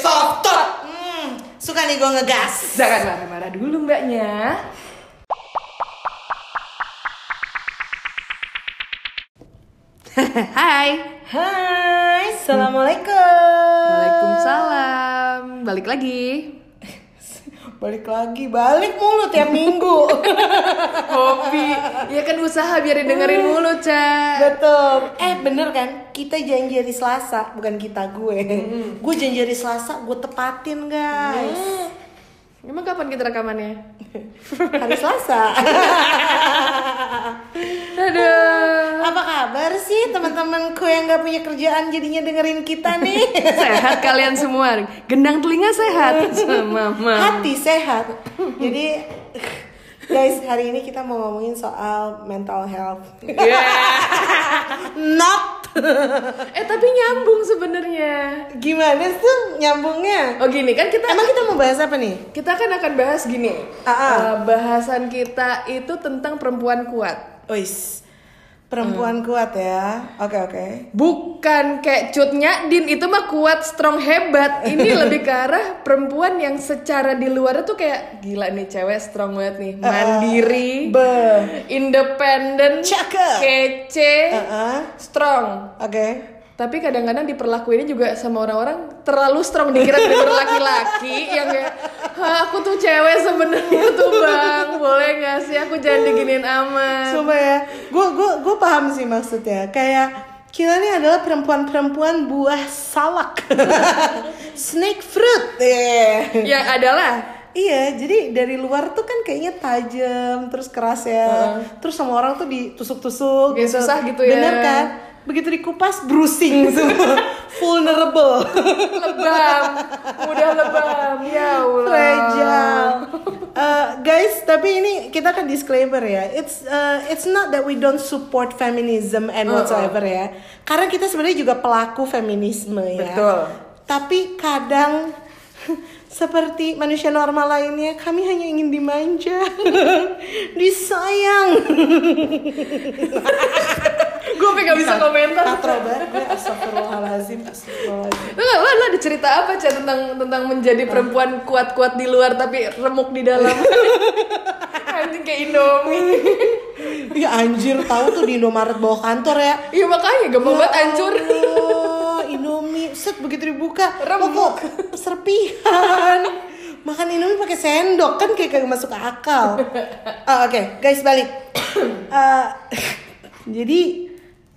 Stop, stop. Hmm, suka nih gue ngegas. Jangan marah-marah dulu mbaknya. Hai. Hai, assalamualaikum. Waalaikumsalam. Balik lagi. Balik lagi, balik mulu tiap minggu. Hobi. Ya kan usaha biar didengerin mulu, Ca. Betul. Eh bener kan? Kita janji hari Selasa, bukan kita gue. Gue janji hari Selasa, gue tepatin guys. Emang kapan kita rekamannya? Hari Selasa. Aduh. Kabar sih teman-temanku yang gak punya kerjaan jadinya dengerin kita nih? Sehat kalian semua. Gendang telinga sehat. Mama. Hati sehat. Jadi guys hari ini kita mau ngomongin soal mental health. Not. Eh tapi nyambung sebenarnya. Gimana tuh nyambungnya? Oh gini kan kita Emang kita mau bahas apa nih? kita kan akan bahas gini. Eh, bahasan kita itu tentang perempuan kuat. Wis. Perempuan kuat ya. Oke oke. Bukan kayak cutnya Din itu mah kuat, strong, hebat. Ini lebih ke arah perempuan yang secara di luar tuh kayak gila nih cewek strong banget nih, mandiri, Be. independen, Cakep. kece, Heeh. strong. Oke. Tapi kadang-kadang diperlakuinnya juga sama orang-orang terlalu strong dikira bener laki-laki yang kayak "Hah, aku tuh cewek sebenarnya tuh bang aku jangan diginiin amat Coba ya. Gue gue gue paham sih maksudnya. Kayak kita ini adalah perempuan-perempuan buah salak. Snake fruit. Eh. yang adalah Iya, jadi dari luar tuh kan kayaknya tajam, terus keras ya, terus sama orang tuh ditusuk-tusuk. Kayak susah gitu ya. Bener kan? Begitu dikupas, bruising semua, vulnerable, lebam udah lebam ya Allah fragile. Uh, guys, tapi ini kita kan disclaimer ya. It's uh, it's not that we don't support feminism and whatsoever ya. Karena kita sebenarnya juga pelaku feminisme ya. Betul. Tapi kadang seperti manusia normal lainnya, kami hanya ingin dimanja, disayang. Gue pengen bisa komentar Katro banget gue astagfirullahalazim, astagfirullahalazim. Lu, lu, ada cerita apa Cah tentang tentang menjadi perempuan kuat-kuat di luar tapi remuk di dalam anjing kayak Indomie Ya anjir, tahu tuh di Indomaret bawah kantor ya. iya makanya gampang banget hancur Indomie set begitu dibuka, Remuk. serpihan. Makan Indomie pakai sendok kan kayak kagak masuk akal. Ah, Oke, guys balik. Eh, jadi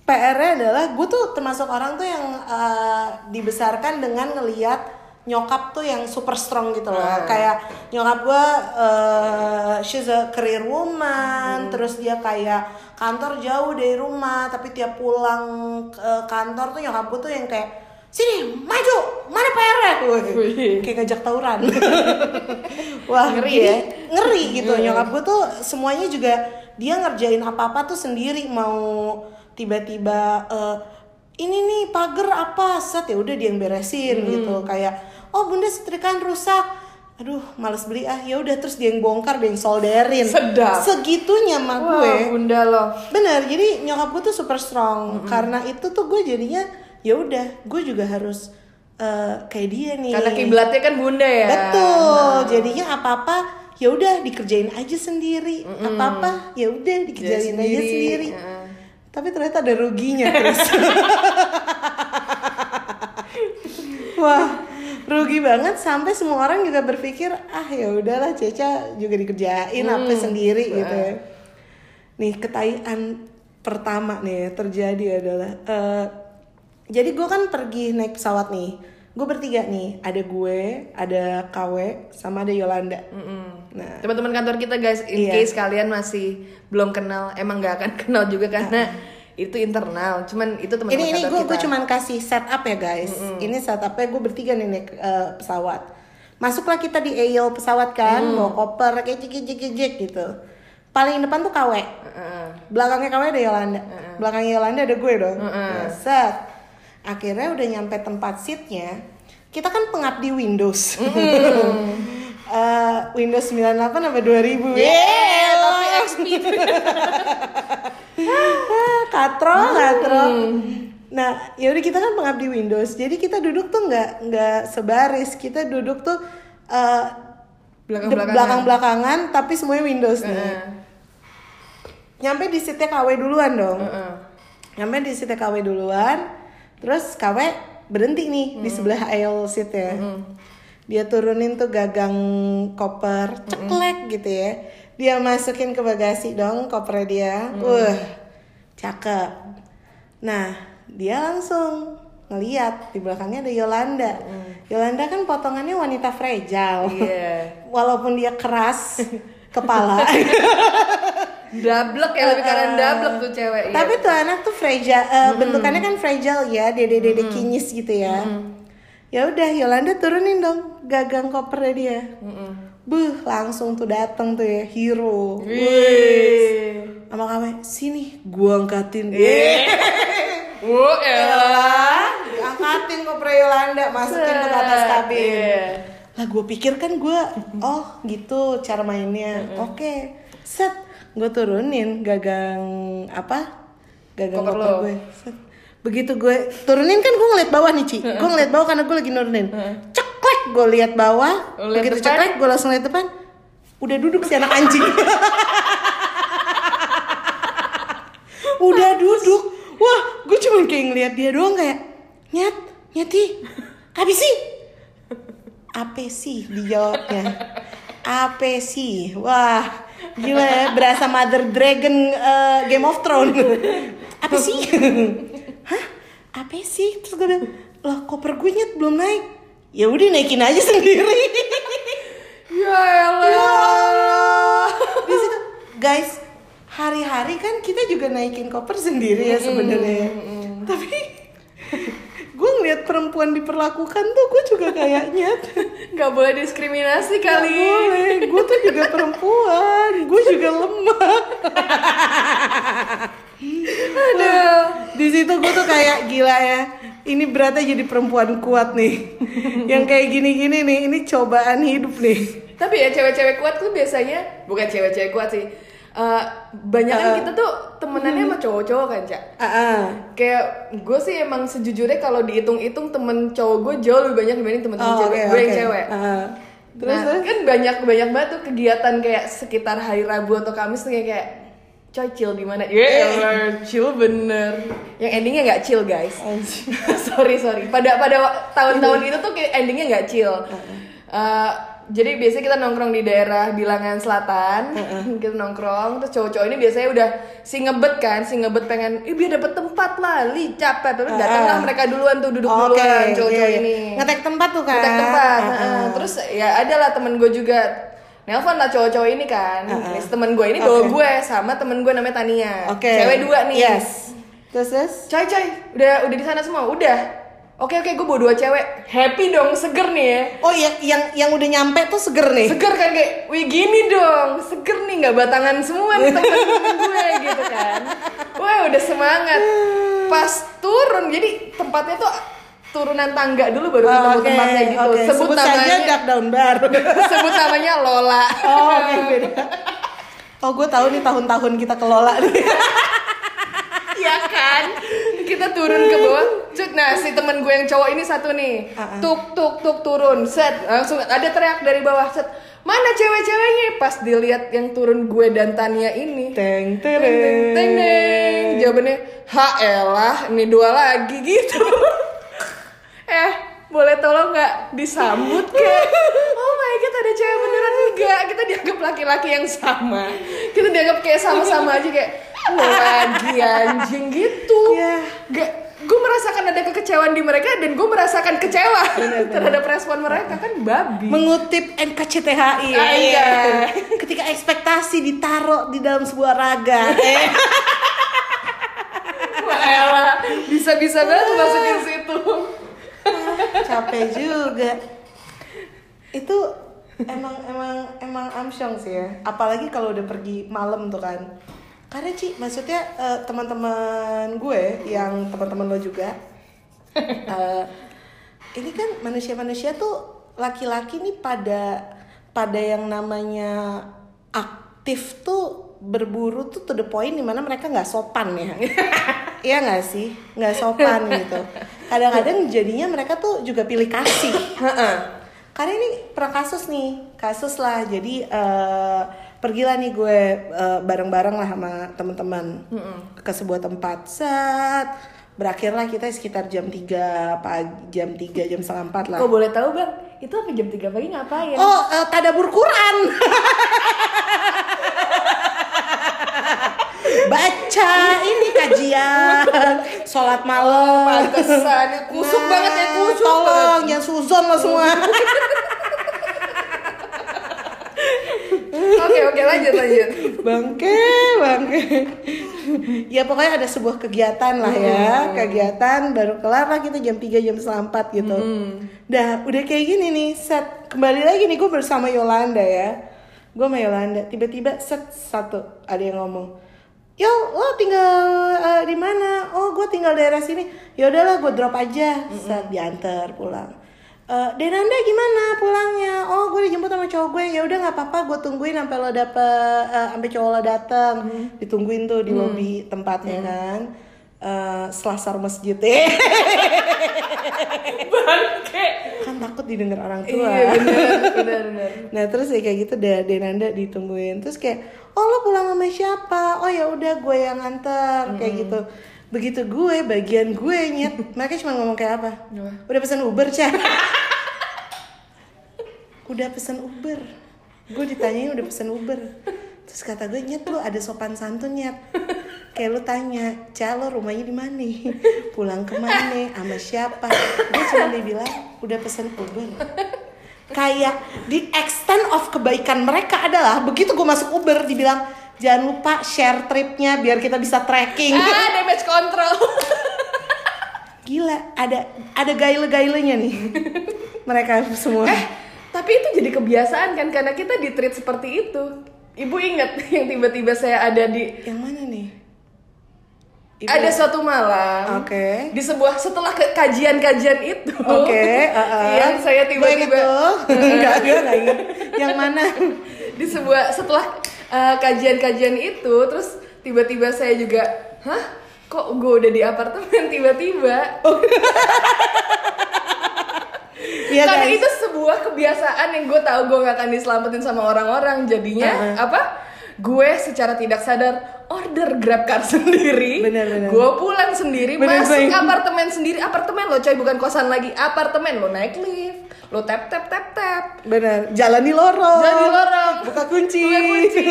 PR-nya adalah gue tuh termasuk orang tuh yang eh, dibesarkan dengan ngeliat nyokap tuh yang super strong gitu loh. Kayak nyokap gue eh, she's a career woman terus dia kayak kantor jauh dari rumah tapi tiap pulang ke kantor tuh nyokap gue tuh yang kayak sini maju! Mana PR-nya Wih. kayak ngajak tawuran. Wah Ngeri ya? ngeri gitu. Nyokap gue tuh semuanya juga dia ngerjain apa apa tuh sendiri. Mau tiba-tiba eh, ini nih pagar apa set ya udah dia yang beresin Hmm. gitu kayak oh bunda setrikaan rusak aduh males beli ah ya udah terus dia yang bongkar dia yang solderin Sedap. segitunya mah gue Wah, bunda lo bener jadi nyokap gue tuh super strong karena itu tuh gue jadinya ya udah gue juga harus eh, kayak dia nih karena kiblatnya kan bunda ya Betul. Jadinya apa-apa ya udah dikerjain aja sendiri. Apa-apa ya udah dikerjain aja sendiri. sendiri. Heeh. Tapi ternyata ada ruginya terus. Wah, rugi banget sampai semua orang juga berpikir ah ya udahlah Ceca juga dikerjain apa sendiri gitu. ya. Nih ketaian pertama nih terjadi adalah eh, jadi gue kan pergi naik pesawat nih. Gue bertiga nih, ada gue, ada KW, sama ada Yolanda. Nah, teman-teman kantor kita guys in Iya. case kalian masih belum kenal emang nggak akan kenal juga karena itu internal cuman itu teman-teman ini ini gue gue cuman kasih setup ya guys. Ini setupnya gue bertiga nih naik eh, pesawat. Masuklah kita di aisle pesawat kan, bawa koper kayak jik jik jik gitu. Paling depan tuh KW. Heeh. Belakangnya KW ada Yolanda. Belakangnya Yolanda ada gue dong. Nah, set. Akhirnya udah nyampe tempat seatnya. Kita kan pengabdi Windows. Windows 98 apa 2000 Yeah, tapi XP. Katro katro Hmm. nah ya udah kita kan pengabdi Windows jadi kita duduk tuh nggak nggak sebaris kita duduk tuh eh, Belakang-belakangan. belakang belakangan tapi semuanya Windows nih Heeh. nyampe di seatnya KW duluan dong Heeh. nyampe di seatnya KW duluan terus KW berhenti nih di sebelah aisle seatnya dia turunin tuh gagang koper ceklek gitu ya. Dia masukin ke bagasi dong kopernya dia. Wah cakep. Nah dia langsung ngeliat di belakangnya ada Yolanda. Yolanda kan potongannya wanita fragile. Iya. walaupun dia keras kepala Dablek ya lebih karena dablek tuh cewek. iya. Tapi tuh anak tuh fragile, eh, bentukannya kan fragile ya, dede-dede kinyis gitu ya. Ya udah, Yolanda turunin dong gagang kopernya dia. Buh, langsung tuh dateng tuh ya hero. Wih. Sama kamu, sini gua angkatin. Wow, elah. Angkatin kopernya Yolanda, masukin ke atas kabin. Iya. Lah gue pikir kan gue, oh gitu cara mainnya. Oke, set. Gue turunin gagang apa? Gagang Koper gue. Begitu gue turunin kan gue ngeliat bawah nih Ci. Gue ngeliat bawah karena gue lagi nurunin. Ceklek gue lihat bawah. Liat Begitu depan? ceklek gue langsung lihat depan. Udah duduk si anak anjing. Udah duduk. Wah, gue cuma kayak ngeliat dia doang kayak nyet, nyeti, apa sih? Apa sih dijawabnya? Apa sih? Wah, gila ya, berasa Mother Dragon eh, Game of Thrones. Apa sih? Hah? Apa sih? Terus gue bilang, lah koper gue nyet belum naik. Ya udah naikin aja sendiri. Ya Ya elah. Di situ, guys, hari-hari kan kita juga naikin koper sendiri ya sebenarnya. Tapi gue ngeliat perempuan diperlakukan tuh gue juga kayaknya Gak boleh diskriminasi Gak kali. boleh, gue tuh juga perempuan, gue juga lemah. Aduh. Di situ gue tuh kayak gila ya. Ini beratnya jadi perempuan kuat nih. Yang kayak gini-gini nih, ini cobaan hidup nih. Tapi ya cewek-cewek kuat tuh biasanya bukan cewek-cewek kuat sih. Eh banyak kan kita tuh temenannya sama cowok-cowok kan, Cak. Ah, ah. Kayak gue sih emang sejujurnya kalau dihitung-hitung temen cowok gue jauh lebih banyak dibanding temen-temen Oh, cewek oke, gue yang oke. cewek. Ah. Terus, nah, terus? kan banyak banyak banget tuh kegiatan kayak sekitar hari Rabu atau Kamis tuh kayak, kayak coy chill di mana? Ya, elah, chill bener. Yang endingnya nggak chill guys. Anjing. sorry sorry. Pada pada tahun-tahun itu tuh kayak endingnya nggak chill. Eh, jadi biasanya kita nongkrong di daerah Bilangan Selatan, kita nongkrong. Terus cowok-cowok ini biasanya udah si ngebet kan, si ngebet pengen, ih biar dapet tempat lah, li capek. Tapi datanglah mereka duluan tuh duduk Oke, duluan cowok-cowok iya. ini. Ngetek tempat tuh kan. Ngetek tempat. Heeh. ah. Terus ya ada lah temen gue juga Nelpon lah cowok-cowok ini kan. Nih, temen gue ini bawa Oke. gue sama temen gue namanya Tania. Oke. Cewek dua nih. Yes. Terus terus. Coy coy, udah udah di sana semua, udah. Oke oke, gue bawa dua cewek. Happy dong, seger nih ya. Oh yang yang yang udah nyampe tuh seger nih. Seger kan kayak, wih gini dong, seger nih nggak batangan semua nih temen-temen gue gitu kan. Wah udah semangat. Pas turun, jadi tempatnya tuh turunan tangga dulu baru ketemu Oh, Oke, tempatnya gitu. oke. Sebut, Sebut saja namanya, Dark Daun Baru. sebut namanya Lola. Oh, oke beda. Oh, gue tahu nih tahun-tahun kita kelola nih. ya kan kita turun ke bawah. Cut, nah si temen gue yang cowok ini satu nih. Ah, ah. tuk tuk tuk turun. Set langsung ada teriak dari bawah. Set mana cewek-ceweknya? Pas dilihat yang turun gue dan Tania ini. Teng teng teng teng jawabannya ha elah ini dua lagi gitu. Eh boleh tolong nggak disambut kayak god ada cewek beneran enggak kita dianggap laki-laki yang sama kita dianggap kayak sama-sama aja kayak "Lo lagi anjing gitu Iya. gak gue merasakan ada kekecewaan di mereka dan gue merasakan kecewa terhadap respon mereka kan babi Mengutip NKCTHI. Ah, iya. Ketika ekspektasi ditaruh di dalam sebuah raga. Eh. Wah, bisa-bisa banget masukin situ capek juga itu emang emang emang amsyong sih ya. Apalagi kalau udah pergi malam tuh kan. Karena Ci maksudnya eh, teman-teman gue yang teman-teman lo juga eh, ini kan manusia-manusia tuh laki-laki nih pada pada yang namanya aktif tuh berburu tuh to the point di mana mereka nggak sopan ya. Iya nggak sih? Nggak sopan gitu. Kadang-kadang jadinya mereka tuh juga pilih kasih karena ini pernah kasus nih kasus lah. Jadi eh, pergilah nih gue eh, bareng-bareng lah sama teman-teman ke sebuah tempat. Set berakhirlah kita sekitar jam 3 pagi jam 3 jam setengah 4 lah. Kok boleh tahu bang? Itu apa jam 3 pagi ngapain? oh eh, tadabur Quran baca ini kajian. Sholat malam. Pantesan, kusuk Nah, banget ya kusuk tolong jangan suzon lo semua. Oke oke lanjut lanjut. bangke bangke. Ya pokoknya ada sebuah kegiatan lah ya. Kegiatan baru kelar lah kita jam 3 jam setengah 4 gitu dah udah kayak gini nih set. Kembali lagi nih gue bersama Yolanda ya. Gue sama Yolanda tiba-tiba set satu ada yang ngomong Yo, lo tinggal eh, di mana? Oh, gue tinggal daerah sini. Ya udahlah, gue drop aja. Set diantar pulang. Eh, Denanda gimana pulangnya? Oh, gue dijemput sama cowok gue. Ya udah nggak apa-apa, gue tungguin sampai lo dapet, eh, sampai cowok lo dateng. Ditungguin tuh di lobi tempatnya kan. Eh, selasar masjid Bangke. kan takut didengar orang tua. Iya benar benar benar. Nah terus ya kayak gitu deh Denanda ditungguin terus kayak oh lo pulang sama siapa? Oh ya udah gue yang nganter kayak gitu. Begitu gue bagian gue nyet mereka cuma ngomong kayak apa? Udah pesan Uber cah? udah pesan Uber. Gue ditanyain udah pesan Uber. Terus kata gue nyet lo ada sopan santun nyet. Kayak lu tanya, Ca lo rumahnya di mana? Pulang ke mana? Sama siapa? Gue cuma dibilang udah pesan Uber kayak di extent of kebaikan mereka adalah begitu gue masuk Uber dibilang jangan lupa share tripnya biar kita bisa tracking Ah damage control. gila ada ada gaile-gailenya nih mereka semua eh tapi itu jadi kebiasaan kan karena kita di treat seperti itu. Ibu ingat yang tiba-tiba saya ada di yang mana Ibu- ada suatu malam Oke. di sebuah setelah kajian-kajian itu oke uh-uh. yang saya tiba-tiba tuh. enggak enggak enggak inget yang mana di sebuah setelah uh, kajian-kajian itu terus tiba-tiba saya juga hah kok gue udah di apartemen tiba-tiba Iya karena guys. itu sebuah kebiasaan yang gue tahu gue gak akan diselamatin sama orang-orang jadinya Uh-uh. apa gue secara tidak sadar order grab car sendiri. Bener, bener. gue pulang sendiri Bener, masuk gue- apartemen sendiri. Apartemen lo coy bukan kosan lagi. Apartemen lo naik lift lo tap tap tap tap. Bener jalan di lorong. Jadi lorong. Buka kunci. Buka kunci.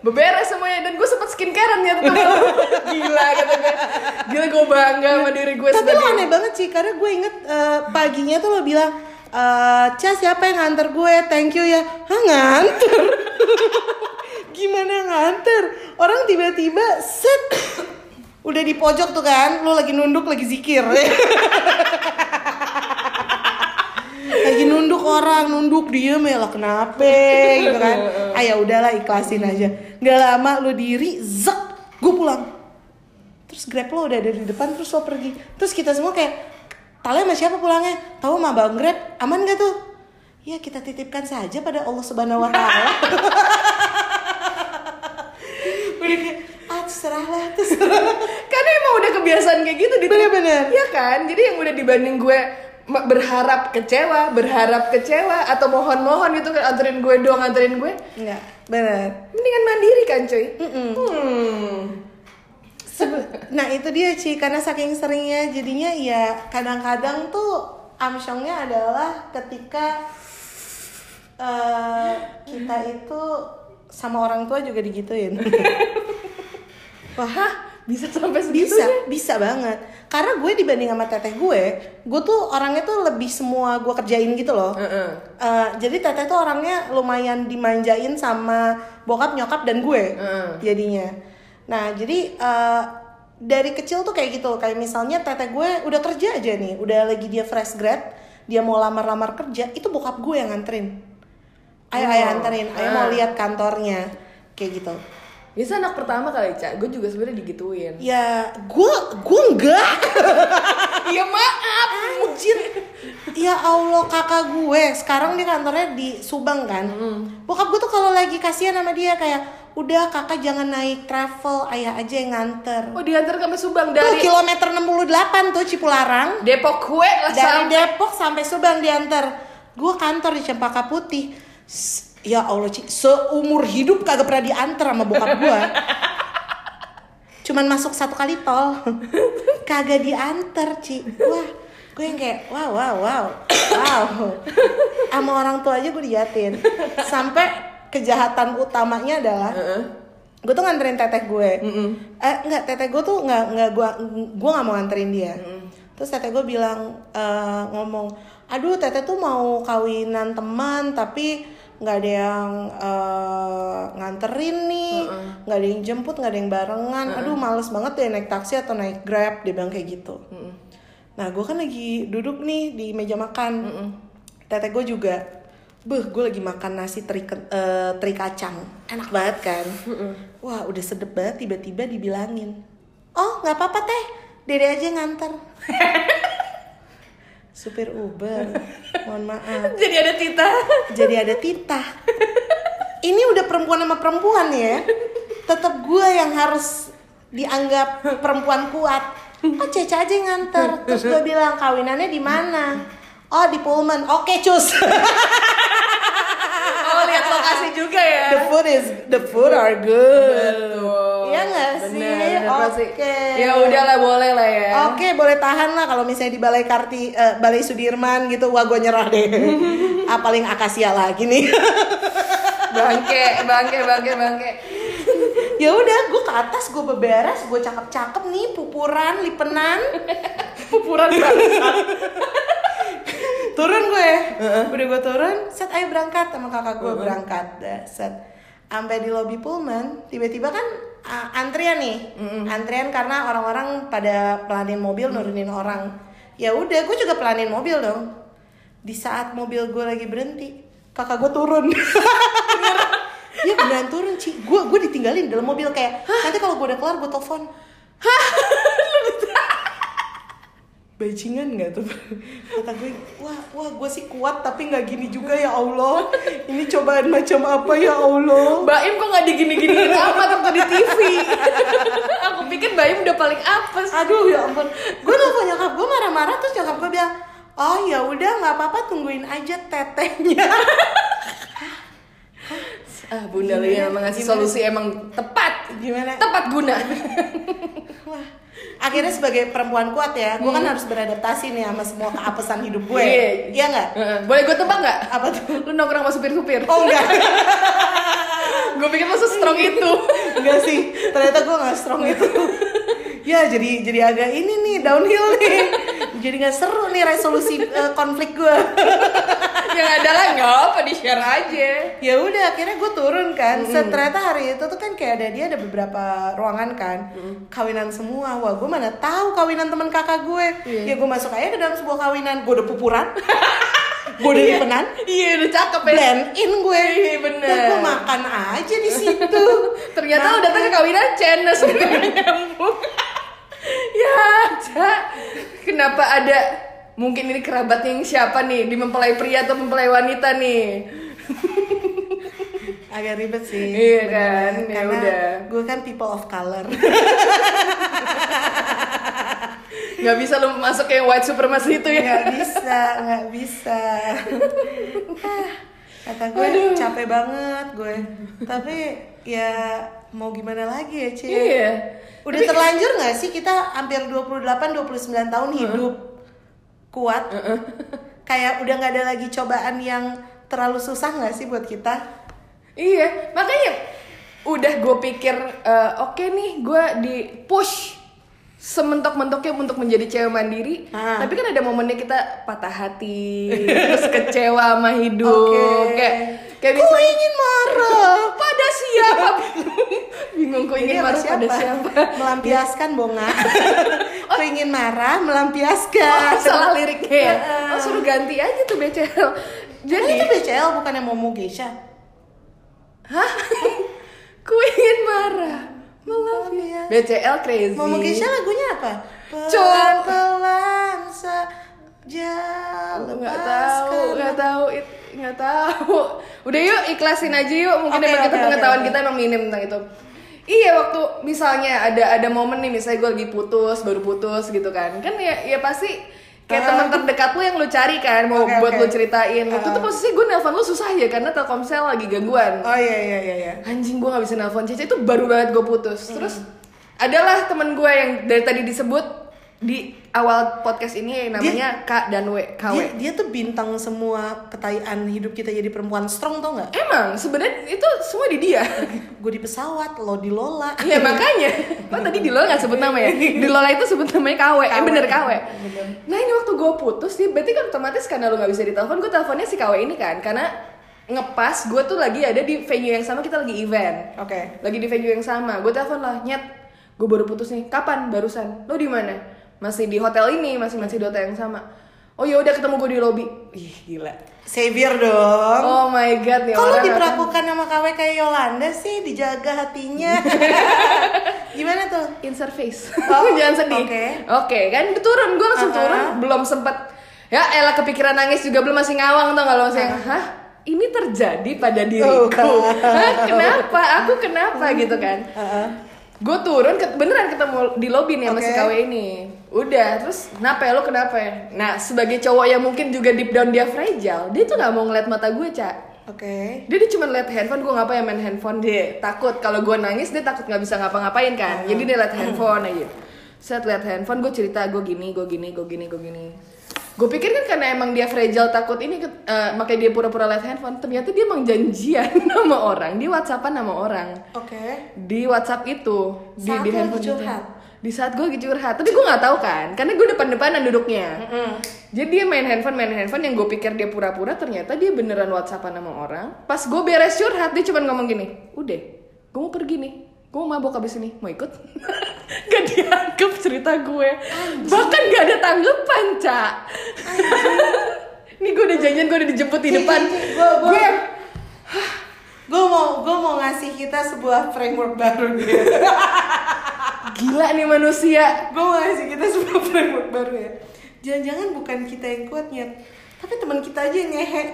Beberes semuanya. Dan gue sempet skincarean ya tuh gila kata gue. Gila gue bangga sama diri gue Tapi lo aneh banget sih karena gue inget eh, paginya tuh lo bilang eh Ca siapa yang nganter gue? Thank you ya. Hah nganter Gimana nganter? Orang tiba-tiba set! Udah di pojok tuh kan Lo lagi nunduk lagi zikir. Lagi nunduk orang nunduk diem ya lah kenapa gitu kan? Ah ya udahlah ikhlasin aja. Nggak lama lo diri zek gue pulang. Terus grab lo udah ada di depan terus lo pergi. Terus kita semua kayak Tale sama siapa pulangnya? Tahu sama bang grab? Aman gak tuh? Ya kita titipkan saja pada Allah subhanahu wa taala udah kayak ah terserah lah terserah. Karena emang udah kebiasaan kayak gitu di Bener-bener. Iya kan? Jadi yang udah dibanding gue berharap kecewa berharap kecewa atau mohon-mohon gitu kan anterin gue doang anterin gue Enggak, bener. mendingan mandiri kan cuy? Hmm. Nah itu dia Ci. Karena saking seringnya jadinya ya kadang-kadang tuh amsyongnya adalah ketika eh, kita itu sama orang tua juga digituin. Wah Hah? Bisa sampai bisa segitunya? bisa banget. Karena gue dibanding sama teteh gue gue tuh orangnya tuh lebih semua gue kerjain gitu loh. Heeh. Eh, jadi teteh tuh orangnya lumayan dimanjain sama bokap nyokap dan gue Heeh. jadinya. Nah jadi eh, dari kecil tuh kayak gitu kayak misalnya teteh gue udah kerja aja nih udah lagi dia fresh grad dia mau lamar-lamar kerja itu bokap gue yang nganterin ayo ayo Oh, anterin ayo mau ah. lihat kantornya kayak gitu Itu anak pertama kali, Cak. Gue juga sebenarnya digituin. Ya, gue gue enggak. Iya maaf. Anjir. Ya Allah kakak gue sekarang dia kantornya di Subang kan. Bokap gue tuh kalau lagi kasihan sama dia kayak udah kakak jangan naik travel, ayah aja yang nganter. Oh diantar ke Subang Tuh dari kilometer 68 tuh Cipularang. Depok kue lah Dari sampai Depok sampai Subang diantar. Gue kantor di Cempaka Putih. Ya Allah, Ci, seumur hidup kagak pernah diantar sama bokap gue. Cuman masuk satu kali tol. kagak diantar, Ci. Wah, gue yang kayak wow wow wow. Wow. Sama orang tua aja gue dijatin. Sampai kejahatan utamanya adalah gue tuh nganterin teteh gue eh nggak teteh gue tuh nggak nggak gue gue nggak mau nganterin dia terus teteh gue bilang eh, ngomong aduh teteh tuh mau kawinan teman tapi nggak ada yang eh, nganterin nih nggak ada yang jemput nggak ada yang barengan aduh males banget deh naik taksi atau naik grab dia bilang kayak gitu nah gue kan lagi duduk nih di meja makan teteh gue juga Beh, gue lagi makan nasi teri, eh, teri kacang. Enak banget kan? Wah, udah sedep banget tiba-tiba dibilangin. Oh, nggak apa-apa teh. Dede aja yang nganter. Supir Uber. Mohon maaf. jadi ada Tita. Jadi ada titah. Ini udah perempuan sama perempuan ya. Tetap gue yang harus dianggap perempuan kuat. Oh, Ceca aja yang nganter. Terus gue bilang kawinannya di mana? Oh, di Pullman. Oke, cus. Oh lihat lokasi juga ya. the food is the food are good. Betul. Iya nggak sih? Bener, Oke. Ya udahlah boleh lah ya. Oke, boleh tahan lah kalau misalnya di Balai Karti, eh, Balai Sudirman gitu, wah gue nyerah deh. ah paling akasia lagi nih. Bangke, bangke, bangke, bangke. ya udah, gue ke atas, gue beberes, gue cakep-cakep nih, pupuran, lipenan, Pupuran turun gue. Udah gue turun, set ayo berangkat sama kakak gue berangkat, dah, set. Sampai di lobi Pullman, tiba-tiba kan ah, antrian nih, antrian karena orang-orang pada pelanin mobil nurunin orang. Ya udah, gue juga pelanin mobil dong. Di saat mobil gue lagi berhenti, kakak gue turun. Iya beneran turun Ci. Gue gue ditinggalin dalam mobil kayak Nanti kalau gue udah kelar gue telepon Bajingan gak tuh? Kata gue, wah, wah gue sih kuat tapi nggak gini juga ya Allah Ini cobaan macam apa ya Allah Mbak Im kok nggak digini-giniin amat waktu di TV? Aku pikir Mbak Im udah paling apes. Aduh ya ampun Gue nelfon nyokap gue marah-marah terus nyokap gue bilang Oh ya udah nggak apa-apa tungguin aja tetehnya Ah, Bunda? Lia emang ngasih Gimana? solusi emang tepat. Gimana? Tepat guna. Wah, akhirnya sebagai perempuan kuat ya, gue kan harus beradaptasi nih sama semua keapesan hidup gue. Iya. Iya nggak? Boleh gue tebak nggak? Apa tuh? Lu nongkrong sama supir-supir. Oh enggak, gue pikir lu strong itu. enggak sih. Ternyata gue nggak strong itu. Ya jadi jadi agak ini nih downhill nih. Jadi nggak seru nih resolusi eh, konflik gue. Yang ada lah nggak apa di share aja. ya udah akhirnya gue turun kan. Set, ternyata hari itu tuh kan kayak ada dia ada beberapa ruangan kan. Kawinan semua. Wah gue mana tahu kawinan teman kakak gue. Iya. Ya gue masuk aja ke dalam sebuah kawinan. Gue udah pupuran. gue udah lipenan. Iya udah cakep ya. blend in gue Iya, bener. dan gue makan aja di situ Ternyata lu Makan. datang ke kawinan Cenes nyambung. ya, Cak. Kenapa ada mungkin ini kerabatnya yang siapa nih? Di mempelai pria atau mempelai wanita nih? agak ribet sih Iya kan, ya karena udah. gue kan people of color. Nggak bisa lu masuk kayak white supremacy itu ya. nggak bisa nggak bisa. Ah, kata gue capek banget gue tapi ya mau gimana lagi ya Cie Iya. udah terlanjur nggak sih kita hampir 28 29 tahun hidup kuat kayak udah nggak ada lagi cobaan yang terlalu susah nggak sih buat kita Iya, makanya udah gue pikir eh, oke nih gue di push sementok-mentoknya untuk menjadi cewek mandiri. Ah. Tapi kan ada momennya kita patah hati, terus kecewa sama hidup, Oke. kayak kayak Ku misalnya ingin marah pada siapa? Bingung Ini ingin marah pada siapa? Melampiaskan bonga. Ku ingin marah, Oh, melampiaskan. salah liriknya ya? Oh suruh ganti aja tuh BCL. Jadi itu BCL bukan yang mau Geisha. Hah? Ku ingin marah you BCL crazy Momo Keisha lagunya apa? Cuk. Pelan-pelan saja nggak tahu nggak tahu nggak tahu udah yuk ikhlasin aja yuk mungkin Oke, emang kita oke, pengetahuan oke, kita emang minim tentang itu iya waktu misalnya ada ada momen nih misalnya gue lagi putus baru putus gitu kan kan ya ya pasti kayak Ah. teman terdekat lu yang lu cari kan mau Oke, buat oke. lu ceritain Ah. itu posisi gue nelpon lu susah ya karena telkomsel lagi gangguan Oh iya iya iya iya. anjing gue nggak bisa nelpon Cece itu baru banget gue putus Hmm. terus adalah temen gue yang dari tadi disebut di awal podcast ini namanya K dan W KW Dia, dia tuh bintang semua ketayaan hidup kita jadi perempuan strong tau nggak? Emang sebenarnya itu semua di dia. Gue di pesawat, lo di Lola. Iya makanya. Kan tadi di Lola nggak sebut nama ya. Di Lola itu sebut namanya KW. Eh KW. bener KW. Bener. Nah ini waktu gue putus nih, berarti kan otomatis karena lu nggak bisa ditelepon, gue teleponnya si KW ini kan, karena ngepas gue tuh lagi ada di venue yang sama kita lagi event. Oke. Lagi di venue yang sama, gue telepon lah, nyet, gue baru putus nih. Kapan? Barusan. Lo di mana? Masih di hotel ini, masih masih di hotel yang sama. Oh ya udah ketemu gue di lobby. Ih gila. Savior dong. Oh my god nih Kalau diperlakukan sama KW kayak Yolanda sih dijaga hatinya. Gimana tuh? insert face Oh, jangan sedih oke. oke kan udah turun gue langsung Uh-uh. turun belum sempet ya elah kepikiran nangis juga belum masih ngawang tau gak lo masih yang hah ini terjadi pada diriku Uh. Hah, kenapa aku kenapa gitu kan Heeh. Gue turun ke- beneran ketemu di lobby nih sama si Oke. KW ini. Udah terus kenapa ya lo kenapa ya? Nah sebagai cowok yang mungkin juga deep down dia fragile dia tuh nggak mau ngeliat mata gue cak Oke. dia, dia cuma liat handphone gue ngapain main handphone? Dia takut. Kalau gue nangis dia takut nggak bisa ngapa-ngapain kan. Jadi dia liat handphone aja. Saat liat handphone gue cerita gue gini gue gini gue gini gue gini gue pikir kan karena emang dia fragile takut ini eh, makanya dia pura-pura liat handphone ternyata dia emang janjian sama orang. Di whatsappan sama orang. Oke. di WhatsApp itu di, Saat di handphone lagi itu. curhat? di saat gue lagi curhat. Tapi gue nggak tahu kan karena gue depan-depanan duduknya. Jadi dia main handphone main handphone yang gue pikir dia pura-pura ternyata dia beneran whatsappan sama orang. Pas gue beres curhat dia cuma ngomong gini udah gue mau pergi nih gue mau mabok abis ini. Mau ikut? Gak dianggap cerita gue. Bahkan gak ada tanggapan cak. Ini gue udah janjian gue udah dijemput di depan. gue Gue mau gue mau ngasih kita sebuah framework baru nih. gila nih manusia. Gue mau ngasih kita sebuah framework baru ya. Jangan-jangan bukan kita yang kuat nyet, tapi teman kita aja yang ngehe.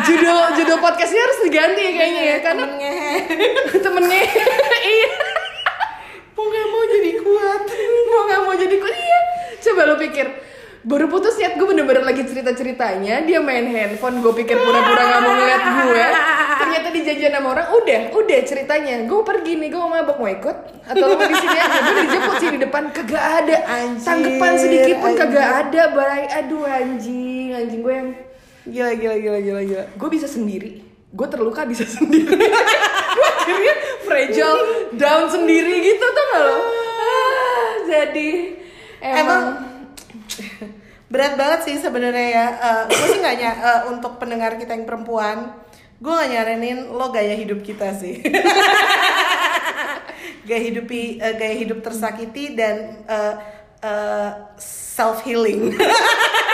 Judul judul podcastnya harus diganti ya kayaknya ya karena temen ngehe. temennya. Iya. Mau gak mau jadi kuat. mau nggak mau jadi kuat. Iya. Coba lo pikir. Baru putus niat gue bener-bener lagi cerita ceritanya dia main handphone gue pikir pura-pura nggak mau ngeliat gue. Ternyata dijanjian sama orang udah udah ceritanya. Gue pergi nih gue mau mabok mau ikut? Atau lo mau di sini aja? Gue dijemput sih di depan kagak ada. Anjir, tanggapan sedikit pun kagak ada barai aduh anjing. Anjing gue yang Gila gila gila gila gila. gue bisa sendiri gue terluka bisa sendiri gue akhirnya fragile down sendiri gitu tuh gak lo ah, jadi emang, Emang berat banget sih sebenarnya ya. gue sih nggak eh, untuk pendengar kita yang perempuan, gue gak nyaranin lo gaya hidup kita sih. gaya hidupi eh, gaya hidup tersakiti dan self healing.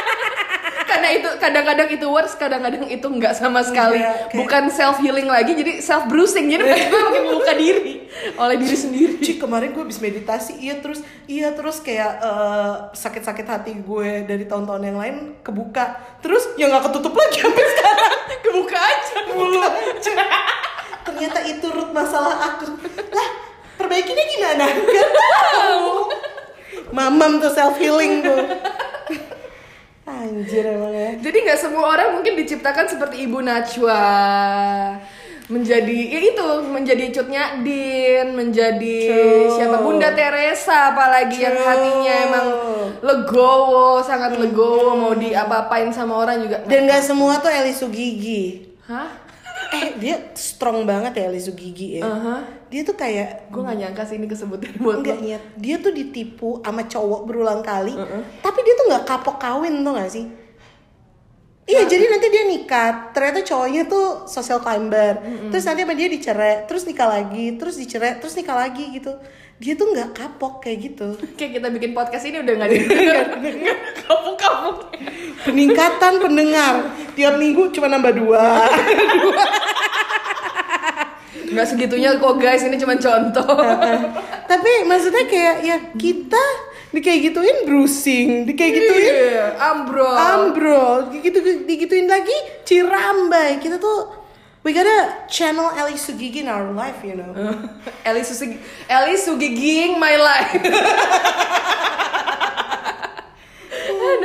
karena itu kadang-kadang itu worse kadang-kadang itu nggak sama sekali. Iya, kayak- bukan self healing lagi jadi self bruising jadi gue makin meluka diri oleh diri sendiri. Cik kemarin gue habis meditasi, iya terus iya terus kayak eh, sakit-sakit hati gue dari tahun-tahun yang lain kebuka, terus ya nggak ketutup lagi sampai sekarang. kebuka aja mulu. ternyata itu root masalah aku. Lah perbaikinya gimana? Gak tahu. Mamam tuh self healing tuh anjir emang ya. Jadi nggak semua orang mungkin diciptakan seperti Ibu Najwa. Menjadi ya itu menjadi cutnya Din menjadi True. siapa? Bunda Teresa apalagi yang True. hatinya emang legowo sangat legowo mau diapa-apain sama orang juga. Dan nggak semua tuh Eli Sugigi. Hah eh dia strong banget ya Eli Sugigi ya Aha. dia tuh kayak gue nggak nyangka sih ini kesebutan buat enggak lo niat dia tuh ditipu sama cowok berulang kali tapi dia tuh nggak kapok kawin tuh gak sih Iya, jadi nanti dia nikah. Ternyata cowoknya tuh social climber. Terus nanti sama dia dicerai, terus nikah lagi, terus dicerai, terus nikah lagi gitu. Dia tuh nggak kapok kayak gitu. kayak kita bikin podcast ini udah nggak didengar kapuk-kapuk Peningkatan pendengar. Tiap minggu cuma nambah dua. nggak segitunya kok guys. Ini cuma contoh. Tapi maksudnya kayak ya kita di kayak gituin bruising, di kayak gituin Iya, ambrol. ambrol, gitu digituin lagi cirambai. Kita tuh we gotta channel Ali Sugigi in our life, you know. Eli Susi Eli Sugiging my life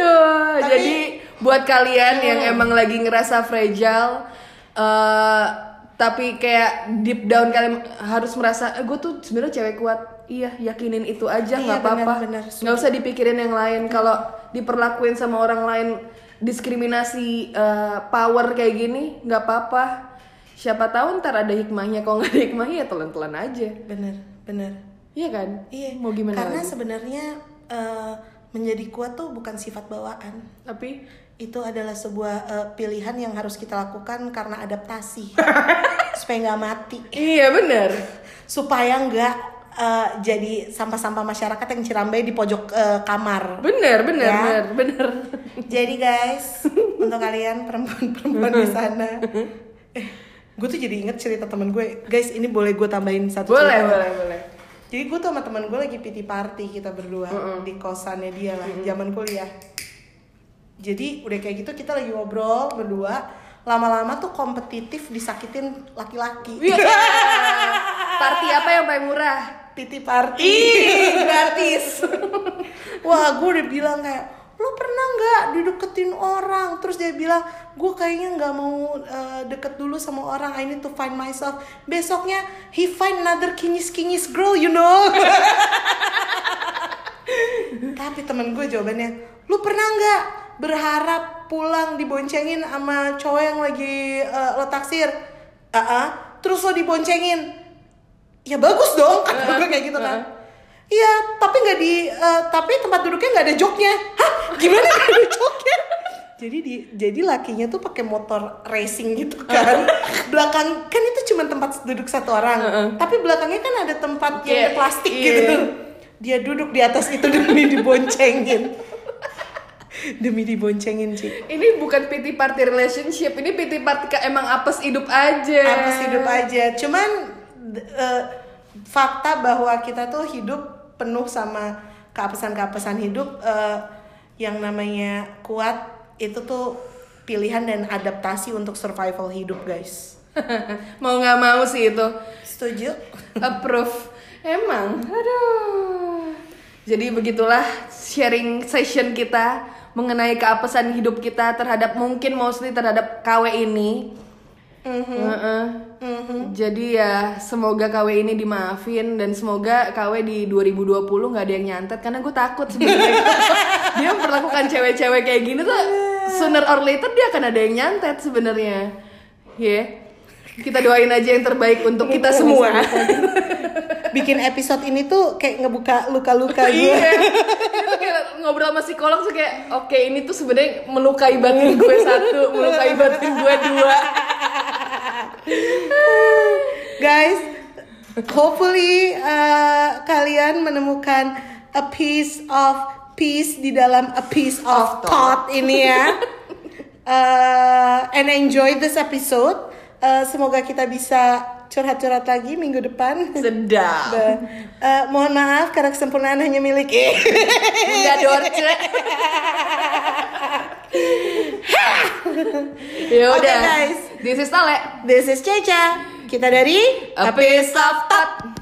Aduh, Tapi- jadi buat kalian yang emang lagi ngerasa fragile, eh tapi kayak deep down kalian harus merasa, gue tuh sebenarnya cewek kuat. Iya, yakinin itu aja Iya, nggak apa-apa. benar, benar. Nggak usah dipikirin yang lain. Kalau diperlakuin sama orang lain diskriminasi eh, power kayak gini, nggak apa-apa. Siapa tahu ntar ada hikmahnya. Kalau nggak ada hikmahnya ya telan-telan aja. Bener, bener. Iya kan? Iya. Mau gimana Karena sebenarnya eh, menjadi kuat tuh bukan sifat bawaan. Tapi Itu adalah sebuah eh, pilihan yang harus kita lakukan karena adaptasi. supaya nggak mati. iya bener. Supaya nggak eh, jadi sampah-sampah masyarakat yang cirambai di pojok eh, kamar. Bener, bener, Ya. bener, bener. Jadi guys, untuk kalian perempuan-perempuan di sana, eh, gue tuh jadi inget cerita temen gue. Guys, ini boleh gue tambahin satu Boleh, cerita? boleh, boleh. Jadi gue tuh sama temen gue lagi PT party kita berdua di kosannya dia lah, zaman kuliah. Jadi udah kayak gitu kita lagi ngobrol berdua, lama-lama tuh kompetitif disakitin laki-laki. Iya. Party apa yang paling murah? PT party. Ih, gratis. Wah, gue udah bilang kayak lo pernah nggak dideketin orang? Terus dia bilang gue kayaknya nggak mau uh, deket dulu sama orang. I need to find myself. Besoknya he find another kinyis kinyis girl you know. Tapi temen gue jawabannya lu pernah nggak berharap pulang diboncengin sama cowok yang lagi uh, lo taksir? Ah, ah. terus lo diboncengin? Ya bagus dong kata gue kayak gitu kan iya tapi nggak di eh, tapi tempat duduknya nggak ada joknya. Hah? Gimana nggak ada joknya? Jadi di jadi lakinya tuh pakai motor racing gitu kan. Belakang kan itu cuma tempat duduk satu orang. Tapi belakangnya kan ada tempat yang Kayak- plastik iya. gitu. Dia duduk di atas itu demi diboncengin. Demi diboncengin sih Ini bukan PT party relationship, ini PT party emang apes hidup aja. apa sih hidup aja. Cuman eh, fakta bahwa kita tuh hidup penuh sama keapesan-keapesan hidup eh, yang namanya kuat itu tuh pilihan dan adaptasi untuk survival hidup guys mau nggak mau sih itu. setuju Approve. Emang, aduh. Jadi begitulah sharing session kita mengenai keapesan hidup kita terhadap mungkin mostly terhadap KW ini. Heeh. Jadi ya semoga KW ini dimaafin dan semoga KW di 2020 nggak ada yang nyantet karena gue takut sebenarnya dia memperlakukan cewek-cewek kayak gini tuh sooner or later dia akan ada yang nyantet sebenarnya. Ya. Kita doain aja yang terbaik untuk kita semua. bikin episode ini tuh kayak ngebuka luka-luka gue iya. Itu kayak ngobrol sama psikolog tuh kayak oke ini tuh sebenarnya melukai batin gue satu, melukai batin gue dua. Guys hopefully uh, kalian menemukan a piece of peace di dalam a piece of thought ini ya Uh, and enjoy this episode Uh, semoga kita bisa curhat-curhat lagi minggu depan Sedap. Uh, mohon maaf karena kesempurnaan hanya milik Bunda Dorce. ya udah. Oke, guys. This is Tale. This is Ceca kita dari A piece of thought.